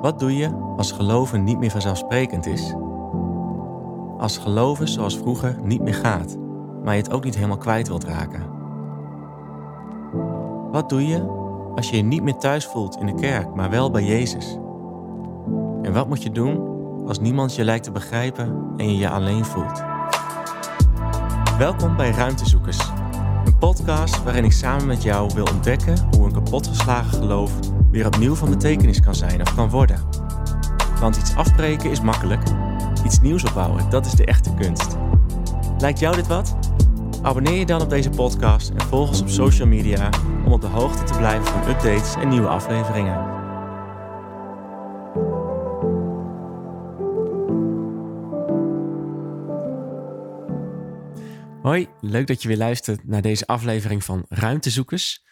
Wat doe je als geloven niet meer vanzelfsprekend is? Als geloven zoals vroeger niet meer gaat, maar je het ook niet helemaal kwijt wilt raken? Wat doe je als je je niet meer thuis voelt in de kerk, maar wel bij Jezus? En wat moet je doen als niemand je lijkt te begrijpen en je je alleen voelt? Welkom bij Ruimtezoekers, een podcast waarin ik samen met jou wil ontdekken hoe een kapotgeslagen geloof weer opnieuw van betekenis kan zijn of kan worden. Want iets afbreken is makkelijk, iets nieuws opbouwen, dat is de echte kunst. Lijkt jou dit wat? Abonneer je dan op deze podcast en volg ons op social media om op de hoogte te blijven van updates en nieuwe afleveringen. Hoi, leuk dat je weer luistert naar deze aflevering van Ruimtezoekers.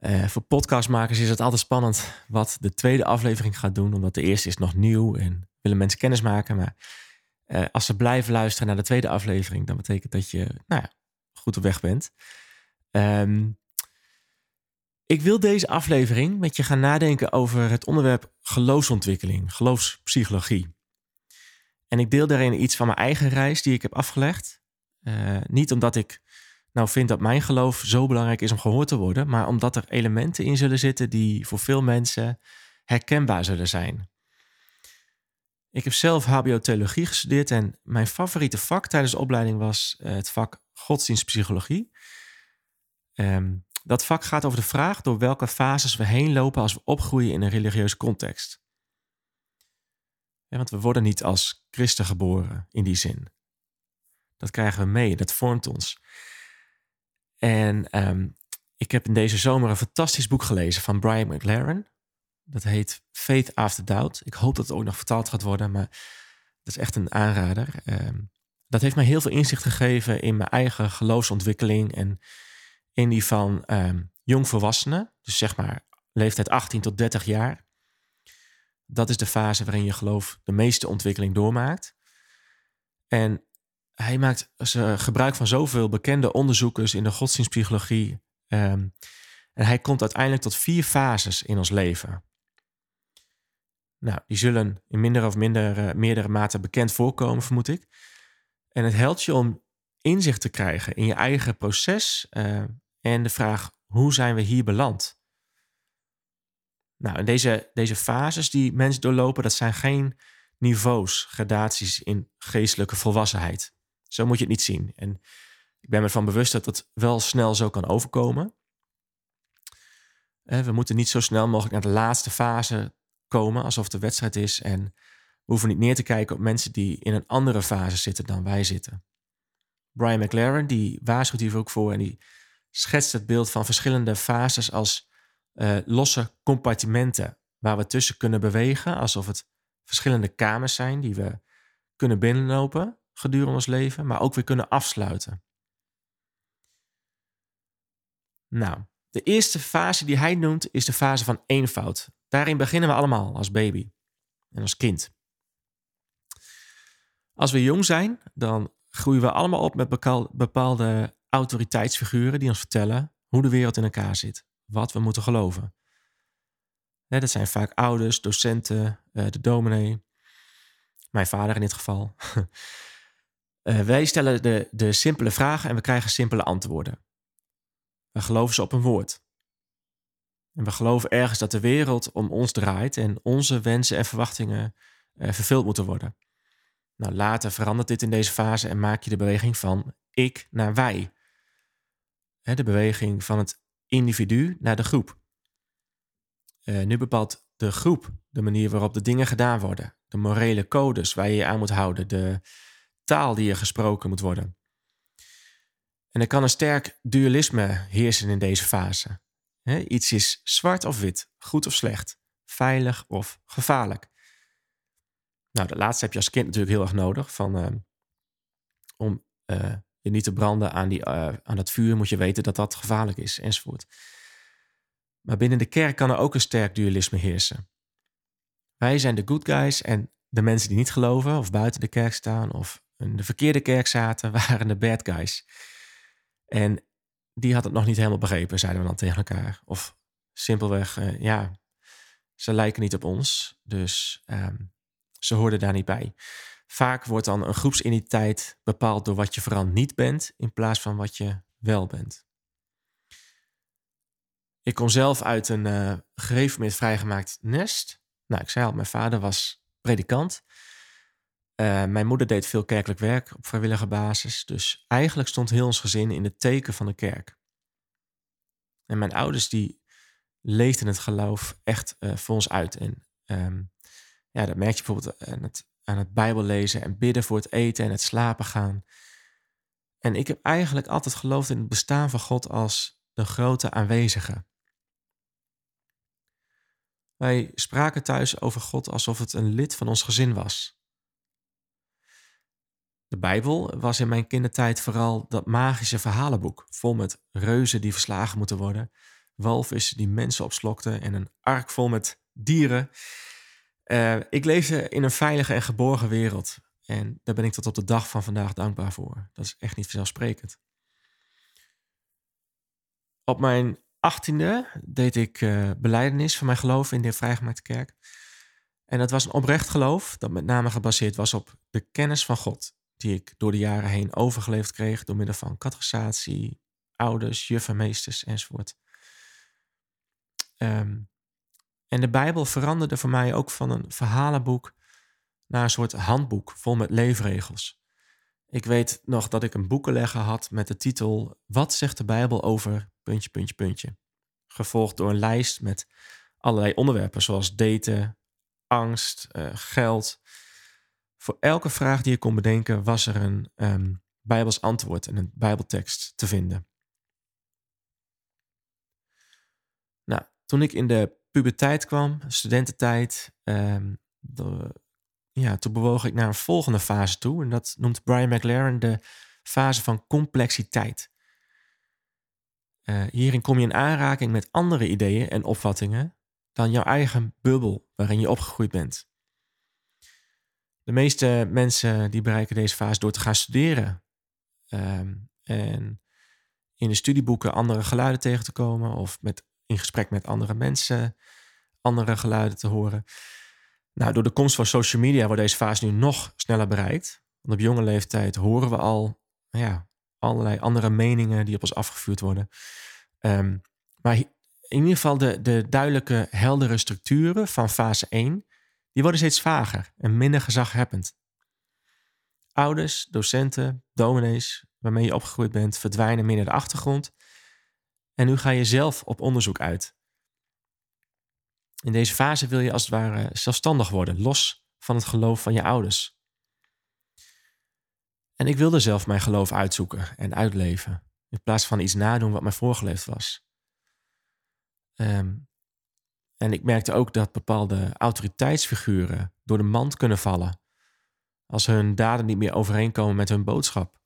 Uh, voor podcastmakers is het altijd spannend wat de tweede aflevering gaat doen, omdat de eerste is nog nieuw en willen mensen kennis maken. Maar uh, als ze blijven luisteren naar de tweede aflevering, dan betekent dat je nou ja, goed op weg bent. Um, ik wil deze aflevering met je gaan nadenken over het onderwerp geloofsontwikkeling, geloofspsychologie. En ik deel daarin iets van mijn eigen reis die ik heb afgelegd. Uh, niet omdat ik nou vind dat mijn geloof zo belangrijk is om gehoord te worden, maar omdat er elementen in zullen zitten die voor veel mensen herkenbaar zullen zijn. Ik heb zelf HBO-theologie gestudeerd en mijn favoriete vak tijdens de opleiding was eh, het vak godsdienstpsychologie. Um, dat vak gaat over de vraag door welke fases we heen lopen als we opgroeien in een religieuze context. Want we worden niet als christen geboren in die zin. Dat krijgen we mee, dat vormt ons. En um, ik heb in deze zomer een fantastisch boek gelezen van Brian McLaren. Dat heet Faith After Doubt. Ik hoop dat het ook nog vertaald gaat worden, maar dat is echt een aanrader. Um, dat heeft mij heel veel inzicht gegeven in mijn eigen geloofsontwikkeling en in die van um, jongvolwassenen. Dus zeg maar leeftijd 18 tot 30 jaar. Dat is de fase waarin je geloof de meeste ontwikkeling doormaakt. En hij maakt gebruik van zoveel bekende onderzoekers in de godsdienstpsychologie. Um, en hij komt uiteindelijk tot vier fases in ons leven. Nou, die zullen in minder of minder, uh, meerdere mate bekend voorkomen, vermoed ik. En het helpt je om inzicht te krijgen in je eigen proces uh, en de vraag: hoe zijn we hier beland? Nou, en deze, deze fases die mensen doorlopen, dat zijn geen niveaus, gradaties in geestelijke volwassenheid. Zo moet je het niet zien. En ik ben me ervan bewust dat het wel snel zo kan overkomen. We moeten niet zo snel mogelijk naar de laatste fase komen, alsof de wedstrijd is. En we hoeven niet neer te kijken op mensen die in een andere fase zitten dan wij zitten. Brian McLaren die waarschuwt hier ook voor en die schetst het beeld van verschillende fases als uh, losse compartimenten waar we tussen kunnen bewegen, alsof het verschillende kamers zijn die we kunnen binnenlopen gedurende ons leven, maar ook weer kunnen afsluiten. Nou, de eerste fase die hij noemt is de fase van eenvoud. Daarin beginnen we allemaal als baby en als kind. Als we jong zijn, dan groeien we allemaal op met bepaalde autoriteitsfiguren die ons vertellen hoe de wereld in elkaar zit, wat we moeten geloven. dat zijn vaak ouders, docenten, eh, de dominee, mijn vader in dit geval. Uh, wij stellen de, de simpele vragen en we krijgen simpele antwoorden. We geloven ze op een woord. En we geloven ergens dat de wereld om ons draait en onze wensen en verwachtingen uh, vervuld moeten worden. Nou, later verandert dit in deze fase en maak je de beweging van ik naar wij. de beweging van het individu naar de groep. Uh, nu bepaalt de groep de manier waarop de dingen gedaan worden, de morele codes waar je je aan moet houden, de, taal die er gesproken moet worden. En er kan een sterk dualisme heersen in deze fase. iets is zwart of wit, goed of slecht, veilig of gevaarlijk. Nou, de laatste heb je als kind natuurlijk heel erg nodig. Van, uh, om uh, je niet te branden aan, die, uh, aan dat vuur moet je weten dat dat gevaarlijk is, enzovoort. Maar binnen de kerk kan er ook een sterk dualisme heersen. Wij zijn de good guys en de mensen die niet geloven of buiten de kerk staan of in de verkeerde kerk zaten, waren de bad guys. En die had het nog niet helemaal begrepen, zeiden we dan tegen elkaar. Of simpelweg, uh, ja, ze lijken niet op ons, dus ehm, ze hoorden daar niet bij. Vaak wordt dan een groepsidentiteit bepaald door wat je vooral niet bent, in plaats van wat je wel bent. Ik kom zelf uit een uh, gereformeerd vrijgemaakt nest. Nou, ik zei al, mijn vader was predikant. Uh, mijn moeder deed veel kerkelijk werk op vrijwillige basis. Dus eigenlijk stond heel ons gezin in het teken van de kerk. En mijn ouders die leefden het geloof echt uh, voor ons uit. En um, ja, dat merk je bijvoorbeeld aan het, aan het Bijbel lezen en bidden voor het eten en het slapen gaan. En ik heb eigenlijk altijd geloofd in het bestaan van God als de grote aanwezige. Wij spraken thuis over God alsof het een lid van ons gezin was. De Bijbel was in mijn kindertijd vooral dat magische verhalenboek, vol met reuzen die verslagen moeten worden, walvissen die mensen opslokten en een ark vol met dieren. Uh, ik leefde in een veilige en geborgen wereld. En daar ben ik tot op de dag van vandaag dankbaar voor. Dat is echt niet vanzelfsprekend. Op mijn achttiende deed ik uh, beleidenis van mijn geloof in de vrijgemaakte kerk. En dat was een oprecht geloof dat met name gebaseerd was op de kennis van God. Die ik door de jaren heen overgeleefd kreeg door middel van catechisatie, ouders, juffen, meesters enzovoort. Um, en de Bijbel veranderde voor mij ook van een verhalenboek naar een soort handboek vol met leefregels. Ik weet nog dat ik een boekenlegger had met de titel Wat zegt de Bijbel over puntje, puntje, puntje. Gevolgd door een lijst met allerlei onderwerpen zoals daten, angst, uh, geld. Voor elke vraag die je kon bedenken was er een um, Bijbels antwoord en een Bijbeltekst te vinden. Nou, toen ik in de puberteit kwam, studententijd, um, de, ja, toen bewoog ik naar een volgende fase toe. En dat noemt Brian McLaren de fase van complexiteit. Uh, hierin kom je in aanraking met andere ideeën en opvattingen dan jouw eigen bubbel waarin je opgegroeid bent. De meeste mensen die bereiken deze fase door te gaan studeren. Um, en in de studieboeken andere geluiden tegen te komen of met in gesprek met andere mensen, andere geluiden te horen. Nou, door de komst van social media wordt deze fase nu nog sneller bereikt. Want op jonge leeftijd horen we al ja, allerlei andere meningen die op ons afgevuurd worden. Um, maar in ieder geval de, de duidelijke, heldere structuren van fase 1, die worden steeds vager en minder gezaghebbend. Ouders, docenten, dominees waarmee je opgegroeid bent, verdwijnen meer naar de achtergrond en nu ga je zelf op onderzoek uit. In deze fase wil je als het ware zelfstandig worden, los van het geloof van je ouders. En ik wilde zelf mijn geloof uitzoeken en uitleven, in plaats van iets nadoen wat mij voorgeleefd was. Um, en ik merkte ook dat bepaalde autoriteitsfiguren door de mand kunnen vallen als hun daden niet meer overeenkomen met hun boodschap.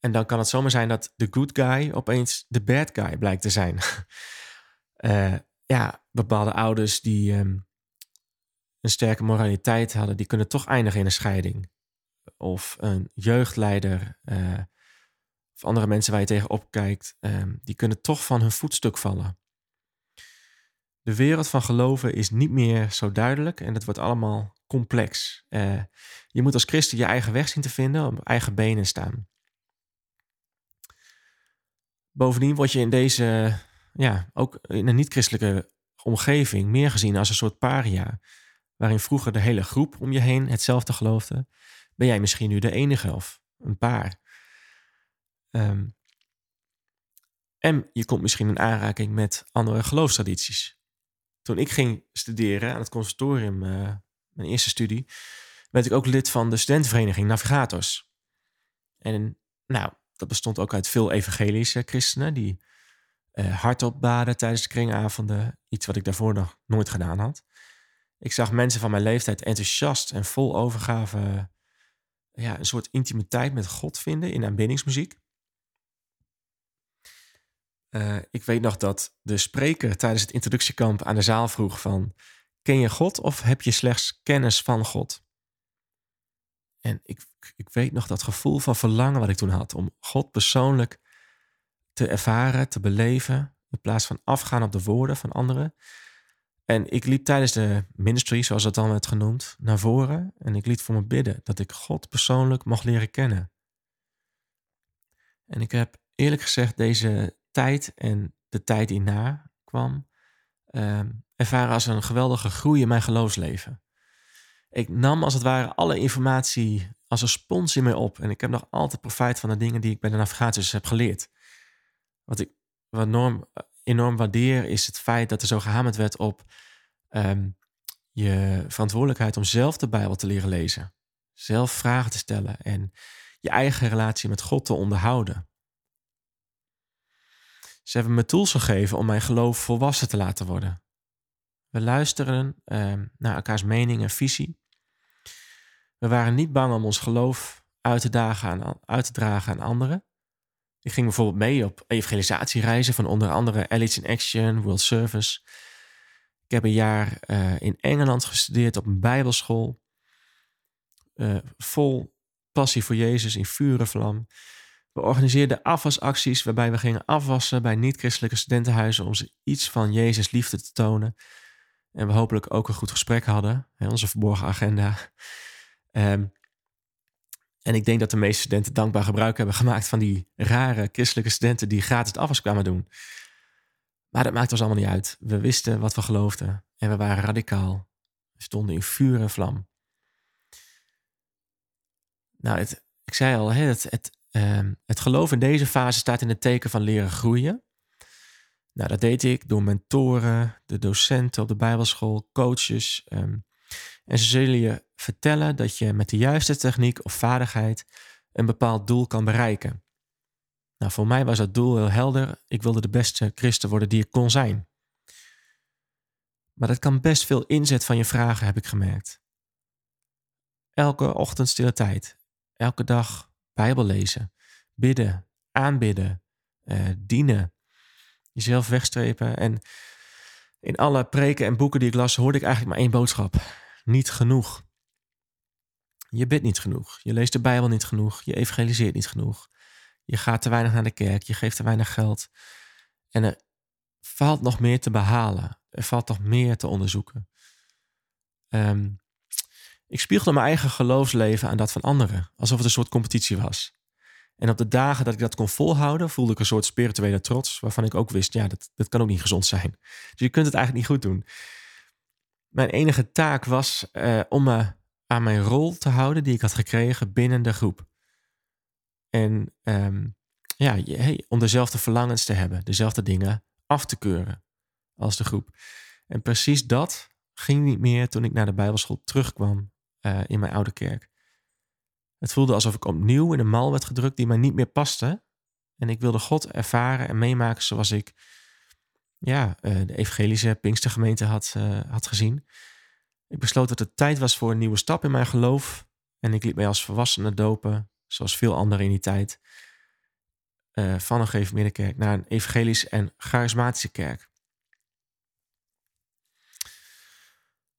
En dan kan het zomaar zijn dat de good guy opeens de bad guy blijkt te zijn. uh, ja, bepaalde ouders die um, een sterke moraliteit hadden, die kunnen toch eindigen in een scheiding. Of een jeugdleider uh, of andere mensen waar je tegenop kijkt, um, die kunnen toch van hun voetstuk vallen. De wereld van geloven is niet meer zo duidelijk en het wordt allemaal complex. Uh, je moet als christen je eigen weg zien te vinden, op eigen benen staan. Bovendien word je in deze, ja, ook in een niet-christelijke omgeving meer gezien als een soort paria. Waarin vroeger de hele groep om je heen hetzelfde geloofde, ben jij misschien nu de enige of een paar. Um, en je komt misschien in aanraking met andere geloofstradities. Toen ik ging studeren aan het conservatorium, uh, mijn eerste studie, werd ik ook lid van de studentenvereniging Navigators. En nou, dat bestond ook uit veel evangelische christenen die uh, hardop baden tijdens de kringavonden. Iets wat ik daarvoor nog nooit gedaan had. Ik zag mensen van mijn leeftijd enthousiast en vol overgave ja, een soort intimiteit met God vinden in aanbiddingsmuziek. Uh, ik weet nog dat de spreker tijdens het introductiekamp aan de zaal vroeg van... Ken je God of heb je slechts kennis van God? En ik, ik weet nog dat gevoel van verlangen wat ik toen had om God persoonlijk te ervaren, te beleven, in plaats van afgaan op de woorden van anderen. En ik liep tijdens de ministry, zoals dat dan werd genoemd, naar voren. En ik liet voor me bidden dat ik God persoonlijk mocht leren kennen. En ik heb eerlijk gezegd deze tijd en de tijd die na kwam, uh, ervaren als een geweldige groei in mijn geloofsleven. Ik nam als het ware alle informatie als een spons in mij op. En ik heb nog altijd profijt van de dingen die ik bij de navigaties heb geleerd. Wat ik wat enorm, enorm waardeer is het feit dat er zo gehamerd werd op ehm, je verantwoordelijkheid om zelf de Bijbel te leren lezen. Zelf vragen te stellen en je eigen relatie met God te onderhouden. Ze hebben me tools gegeven om mijn geloof volwassen te laten worden. We luisteren ehm, naar elkaars mening en visie. We waren niet bang om ons geloof uit te, dagen aan, uit te dragen aan anderen. Ik ging bijvoorbeeld mee op evangelisatiereizen van onder andere Elites in Action, World Service. Ik heb een jaar uh, in Engeland gestudeerd op een bijbelschool. Uh, vol passie voor Jezus in vuur vlam. We organiseerden afwasacties waarbij we gingen afwassen bij niet-christelijke studentenhuizen om ze iets van Jezus liefde te tonen. En we hopelijk ook een goed gesprek hadden, onze verborgen agenda. Um, en ik denk dat de meeste studenten dankbaar gebruik hebben gemaakt van die rare christelijke studenten die gratis de afwas kwamen doen. Maar dat maakt ons allemaal niet uit. We wisten wat we geloofden en we waren radicaal. We stonden in vuur en vlam. Nou, het, ik zei al, het, het, uh, het geloof in deze fase staat in het teken van leren groeien. Nou, dat deed ik door mentoren, de docenten op de Bijbelschool, coaches. Um, en ze zullen je vertellen dat je met de juiste techniek of vaardigheid een bepaald doel kan bereiken. Nou, voor mij was dat doel heel helder. Ik wilde de beste christen worden die ik kon zijn. Maar dat kan best veel inzet van je vragen, heb ik gemerkt. Elke ochtend stille tijd. Elke dag Bijbel lezen. Bidden. Aanbidden. Uh, dienen. Jezelf wegstrepen. En in alle preken en boeken die ik las, hoorde ik eigenlijk maar één boodschap niet genoeg. Je bidt niet genoeg. Je leest de Bijbel niet genoeg. Je evangeliseert niet genoeg. Je gaat te weinig naar de kerk. Je geeft te weinig geld. En er valt nog meer te behalen. Er valt nog meer te onderzoeken. Ehm, ik spiegelde mijn eigen geloofsleven aan dat van anderen. Alsof het een soort competitie was. En op de dagen dat ik dat kon volhouden, voelde ik een soort spirituele trots. Waarvan ik ook wist, ja, dat, dat kan ook niet gezond zijn. Dus je kunt het eigenlijk niet goed doen. Mijn enige taak was uh, om me aan mijn rol te houden die ik had gekregen binnen de groep. En um, ja, om dezelfde verlangens te hebben, dezelfde dingen af te keuren als de groep. En precies dat ging niet meer toen ik naar de Bijbelschool terugkwam uh, in mijn oude kerk. Het voelde alsof ik opnieuw in een mal werd gedrukt die mij niet meer paste. En ik wilde God ervaren en meemaken zoals ik ja, uh, de evangelische Pinkstergemeente had, uh, had gezien. Ik besloot dat het tijd was voor een nieuwe stap in mijn geloof. En ik liet mij als volwassene dopen, zoals veel anderen in die tijd, van een gegeven middenkerk naar een evangelisch en charismatische kerk.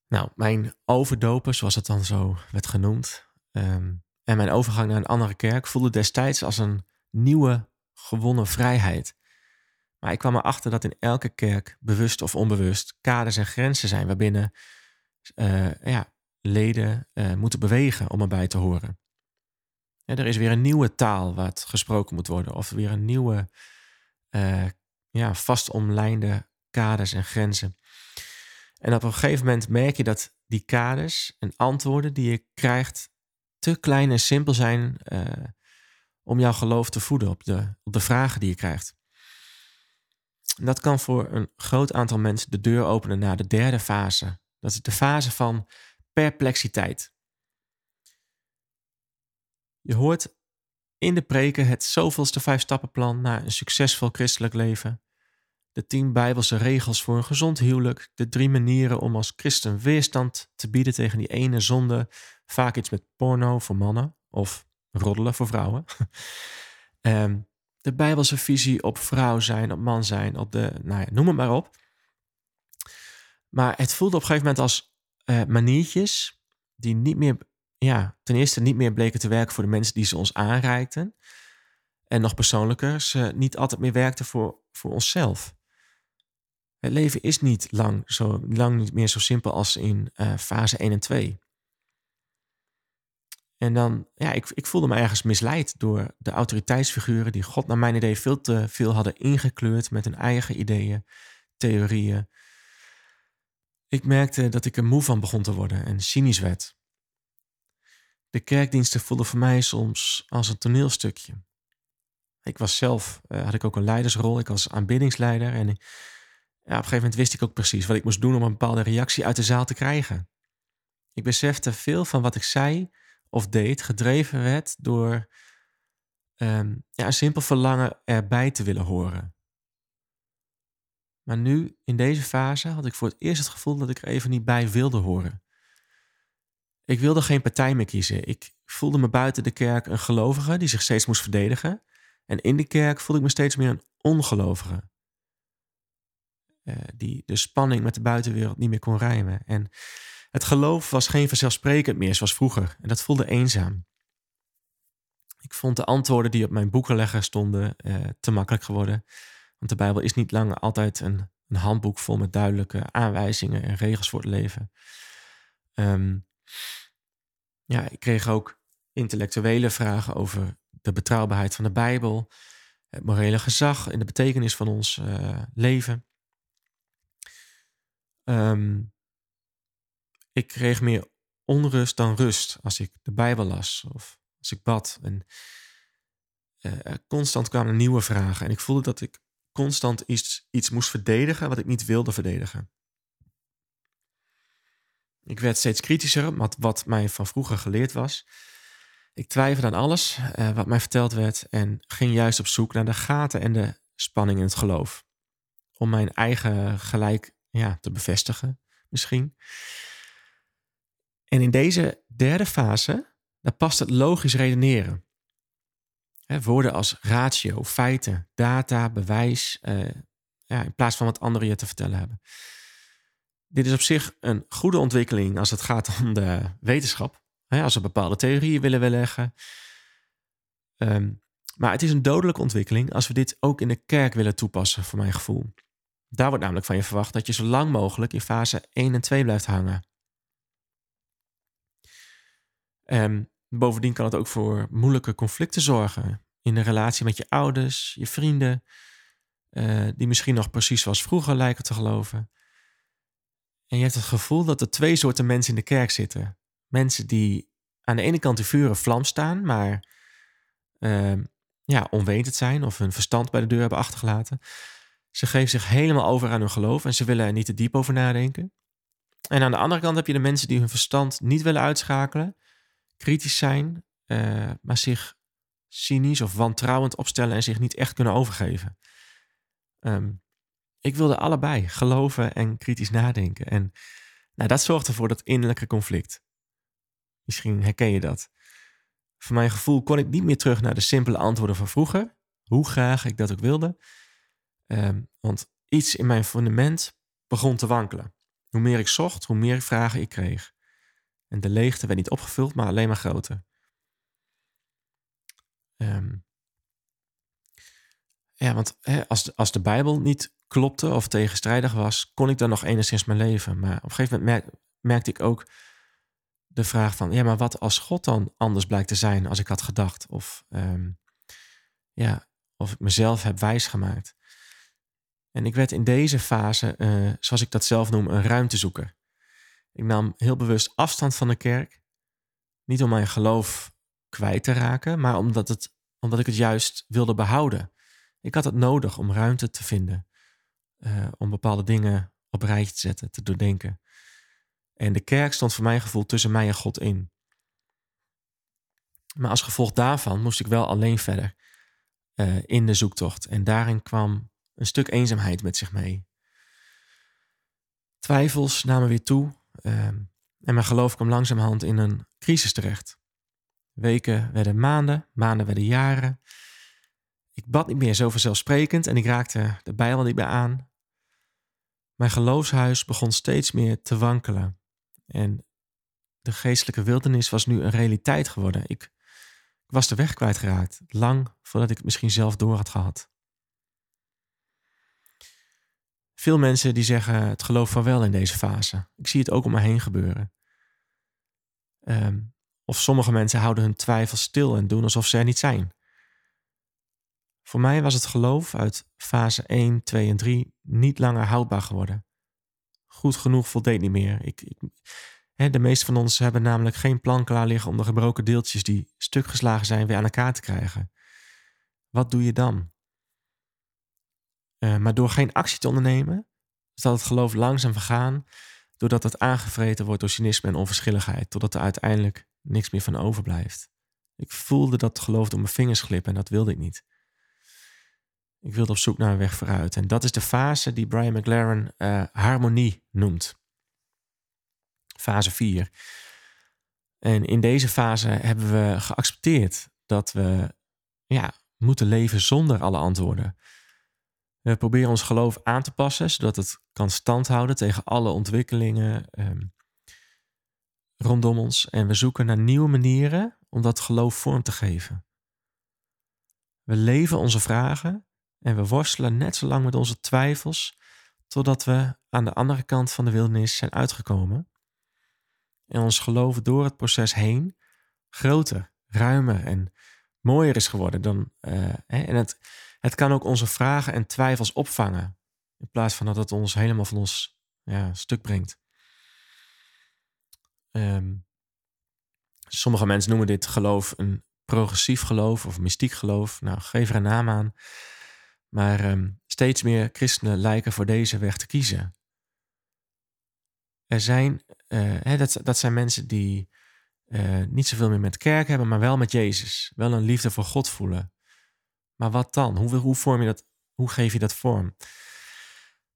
Nou, mijn overdopen, zoals het dan zo werd genoemd, um, en mijn overgang naar een andere kerk voelde destijds als een nieuwe gewonnen vrijheid. Maar ik kwam erachter dat in elke kerk, bewust of onbewust, kaders en grenzen zijn waarbinnen uh, ja, leden uh, moeten bewegen om erbij te horen. Ja, er is weer een nieuwe taal wat gesproken moet worden, of weer een nieuwe, uh, ja, vast omlijnde kaders en grenzen. En op een gegeven moment merk je dat die kaders en antwoorden die je krijgt te klein en simpel zijn om jouw geloof te voeden op de, op de vragen die je krijgt. Dat kan voor een groot aantal mensen de deur openen naar de derde fase. Dat is de fase van perplexiteit. Je hoort in de preken het zoveelste vijf stappenplan naar een succesvol christelijk leven. De tien bijbelse regels voor een gezond huwelijk. De drie manieren om als christen weerstand te bieden tegen die ene zonde. Vaak iets met porno voor mannen of roddelen voor vrouwen. um, de Bijbelse visie op vrouw zijn, op man zijn, op de, nou ja, noem het maar op. Maar het voelde op een gegeven moment als uh, maniertjes die niet meer, ja, ten eerste niet meer bleken te werken voor de mensen die ze ons aanreikten. En nog persoonlijker, ze niet altijd meer werkten voor, voor onszelf. Het leven is niet lang, zo, lang niet meer zo simpel als in uh, fase 1 en 2. En dan, ja, ik, ik voelde me ergens misleid door de autoriteitsfiguren die God naar mijn idee veel te veel hadden ingekleurd met hun eigen ideeën, theorieën. Ik merkte dat ik er moe van begon te worden en cynisch werd. De kerkdiensten voelden voor mij soms als een toneelstukje. Ik was zelf, uh, had ik ook een leidersrol, ik was aanbiddingsleider en ja, op een gegeven moment wist ik ook precies wat ik moest doen om een bepaalde reactie uit de zaal te krijgen. Ik besefte veel van wat ik zei of deed gedreven werd door um, ja, een simpel verlangen erbij te willen horen. Maar nu, in deze fase, had ik voor het eerst het gevoel dat ik er even niet bij wilde horen. Ik wilde geen partij meer kiezen. Ik voelde me buiten de kerk een gelovige die zich steeds moest verdedigen. En in de kerk voelde ik me steeds meer een ongelovige. Uh, die de spanning met de buitenwereld niet meer kon rijmen. En het geloof was geen vanzelfsprekend meer zoals vroeger en dat voelde eenzaam. Ik vond de antwoorden die op mijn boekenlegger stonden uh, te makkelijk geworden. Want de Bijbel is niet langer altijd een, een, handboek vol met duidelijke aanwijzingen en regels voor het leven. Um, ja, ik kreeg ook intellectuele vragen over de betrouwbaarheid van de Bijbel, het morele gezag en de betekenis van ons uh, leven. Um, ik kreeg meer onrust dan rust als ik de Bijbel las of als ik bad. En uh, constant kwamen nieuwe vragen en ik voelde dat ik constant iets, iets moest verdedigen wat ik niet wilde verdedigen. Ik werd steeds kritischer wat, wat mij van vroeger geleerd was. Ik twijfelde aan alles uh, wat mij verteld werd en ging juist op zoek naar de gaten en de spanning in het geloof. Om mijn eigen gelijk ja, te bevestigen, misschien. En in deze derde fase, daar past het logisch redeneren. woorden als ratio, feiten, data, bewijs, uh, ja, in plaats van wat anderen je te vertellen hebben. Dit is op zich een goede ontwikkeling als het gaat om de wetenschap. als we bepaalde theorieën willen weerleggen. Um, maar het is een dodelijke ontwikkeling als we dit ook in de kerk willen toepassen, voor mijn gevoel. Daar wordt namelijk van je verwacht dat je zo lang mogelijk in fase 1 en 2 blijft hangen. Um, bovendien kan het ook voor moeilijke conflicten zorgen. In de relatie met je ouders, je vrienden, uh, die misschien nog precies zoals vroeger lijken te geloven. En je hebt het gevoel dat er twee soorten mensen in de kerk zitten. Mensen die aan de ene kant de vuren vlam staan, maar uh, ja, onwetend zijn of hun verstand bij de deur hebben achtergelaten. Ze geven zich helemaal over aan hun geloof en ze willen er niet te diep over nadenken. En aan de andere kant heb je de mensen die hun verstand niet willen uitschakelen, kritisch zijn, uh, maar zich cynisch of wantrouwend opstellen en zich niet echt kunnen overgeven. Um, ik wilde allebei geloven en kritisch nadenken. En nou, dat zorgde voor dat innerlijke conflict. Misschien herken je dat. Voor mijn gevoel kon ik niet meer terug naar de simpele antwoorden van vroeger, hoe graag ik dat ook wilde. Um, want iets in mijn fundament begon te wankelen. Hoe meer ik zocht, hoe meer vragen ik kreeg. En de leegte werd niet opgevuld, maar alleen maar groter. Um, ja, want als, de, als de Bijbel niet klopte of tegenstrijdig was, kon ik dan nog enigszins mijn leven. Maar op een gegeven moment merkte ik ook de vraag van, ja, maar wat als God dan anders blijkt te zijn als ik had gedacht? Of, um, ja, of ik mezelf heb wijsgemaakt. En ik werd in deze fase, uh, zoals ik dat zelf noem, een ruimtezoeker. Ik nam heel bewust afstand van de kerk. Niet om mijn geloof kwijt te raken, maar omdat, het, omdat ik het juist wilde behouden. Ik had het nodig om ruimte te vinden. Uh, om bepaalde dingen op rijtje te zetten, te doordenken. En de kerk stond voor mijn gevoel tussen mij en God in. Maar als gevolg daarvan moest ik wel alleen verder uh, in de zoektocht. En daarin kwam een stuk eenzaamheid met zich mee. Twijfels namen weer toe. Uh, en mijn geloof kwam langzamerhand in een crisis terecht. Weken werden maanden, maanden werden jaren. Ik bad niet meer zo vanzelfsprekend en ik raakte de Bijbel niet meer aan. Mijn geloofshuis begon steeds meer te wankelen. En de geestelijke wildernis was nu een realiteit geworden. Ik, ik was de weg kwijtgeraakt, lang voordat ik het misschien zelf door had gehad. Veel mensen die zeggen het geloof van wel in deze fase. Ik zie het ook om me heen gebeuren. Ehm, of sommige mensen houden hun twijfels stil en doen alsof ze er niet zijn. Voor mij was het geloof uit fase 1, 2 en 3 niet langer houdbaar geworden. Goed genoeg voldeed niet meer. Ik, de meeste van ons hebben namelijk geen plan klaar liggen om de gebroken deeltjes die stuk geslagen zijn weer aan elkaar te krijgen. Wat doe je dan? Uh, maar door geen actie te ondernemen, zal het geloof langzaam vergaan, doordat het aangevreten wordt door cynisme en onverschilligheid, totdat er uiteindelijk niks meer van overblijft. Ik voelde dat geloof door mijn vingers glippen en dat wilde ik niet. Ik wilde op zoek naar een weg vooruit. En dat is de fase die Brian McLaren uh, harmonie noemt. Fase 4. En in deze fase hebben we geaccepteerd dat we ja, moeten leven zonder alle antwoorden. We proberen ons geloof aan te passen, zodat het kan standhouden tegen alle ontwikkelingen um, rondom ons. En we zoeken naar nieuwe manieren om dat geloof vorm te geven. We leven onze vragen en we worstelen net zo lang met onze twijfels, totdat we aan de andere kant van de wildernis zijn uitgekomen. En ons geloof door het proces heen groter, ruimer en mooier is geworden dan. Uh, en het, het kan ook onze vragen en twijfels opvangen, in plaats van dat het ons helemaal van ons ja, stuk brengt. Um, sommige mensen noemen dit geloof een progressief geloof of mystiek geloof. Nou, geef er een naam aan. Maar ehm, steeds meer christenen lijken voor deze weg te kiezen. Er zijn, hè, dat, dat zijn mensen die uh, niet zoveel meer met kerk hebben, maar wel met Jezus. Wel een liefde voor God voelen. Maar wat dan? Hoe, hoe, vorm je dat, hoe geef je dat vorm?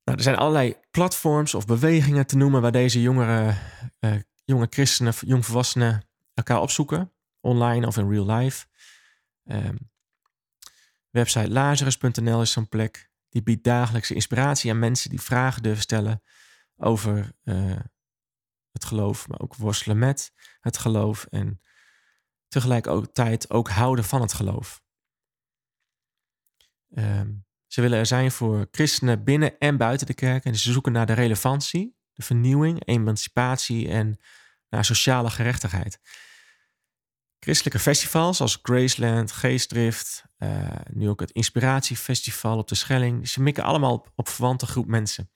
Nou, er zijn allerlei platforms of bewegingen te noemen waar deze jongere, uh, jonge christenen, jongvolwassenen elkaar opzoeken. Online of in real life. Um, Website lazarus.nl is zo'n plek. Die biedt dagelijkse inspiratie aan mensen die vragen durven stellen over uh, het geloof, maar ook worstelen met het geloof en tegelijkertijd ook houden van het geloof. Um, ze willen er zijn voor christenen binnen en buiten de kerk en ze zoeken naar de relevantie, de vernieuwing, emancipatie en naar sociale gerechtigheid. Christelijke festivals als Graceland, Geestdrift, uh, nu ook het Inspiratiefestival op de Schelling. Ze mikken allemaal op, op verwante groep mensen.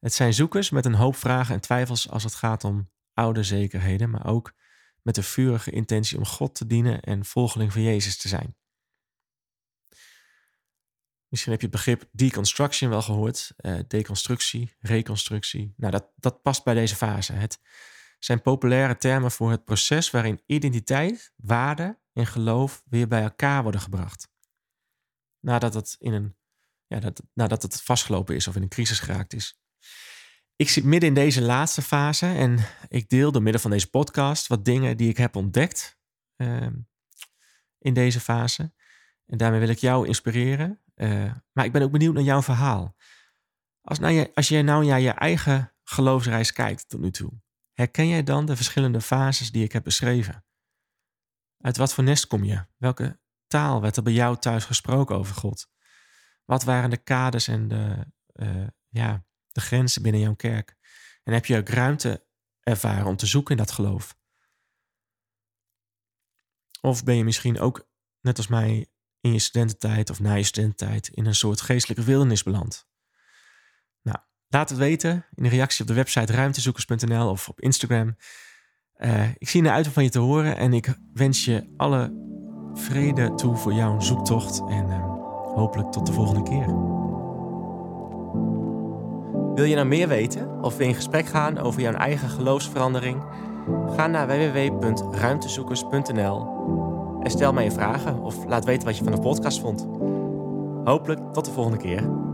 Het zijn zoekers met een hoop vragen en twijfels als het gaat om oude zekerheden, maar ook met de vurige intentie om God te dienen en volgeling van Jezus te zijn. Misschien heb je het begrip deconstruction wel gehoord. Uh, deconstructie, reconstructie. Nou, dat, dat past bij deze fase. Het zijn populaire termen voor het proces waarin identiteit, waarde en geloof weer bij elkaar worden gebracht. Nadat het, in een, ja, dat, nadat het vastgelopen is of in een crisis geraakt is. Ik zit midden in deze laatste fase en ik deel door middel van deze podcast wat dingen die ik heb ontdekt uh, in deze fase. En daarmee wil ik jou inspireren. Uh, maar ik ben ook benieuwd naar jouw verhaal. Als, je, als nou naar je eigen geloofsreis kijkt tot nu toe, herken jij dan de verschillende fases die ik heb beschreven? Uit wat voor nest kom je? Welke taal werd er bij jou thuis gesproken over God? Wat waren de kaders en de, uh, ja, de grenzen binnen jouw kerk? En heb je ook ruimte ervaren om te zoeken in dat geloof? Of ben je misschien ook, net als mij, in je studententijd of na je studententijd in een soort geestelijke wildernis beland? Nou, laat het weten in de reactie op de website ruimtezoekers.nl of op Instagram. Uh, ik zie naar uit om van je te horen en ik wens je alle vrede toe voor jouw zoektocht en uh, hopelijk tot de volgende keer. Wil je nou meer weten of in gesprek gaan over jouw eigen geloofsverandering? Ga naar www.ruimtezoekers.nl en stel mij je vragen of laat weten wat je van de podcast vond. Hopelijk tot de volgende keer.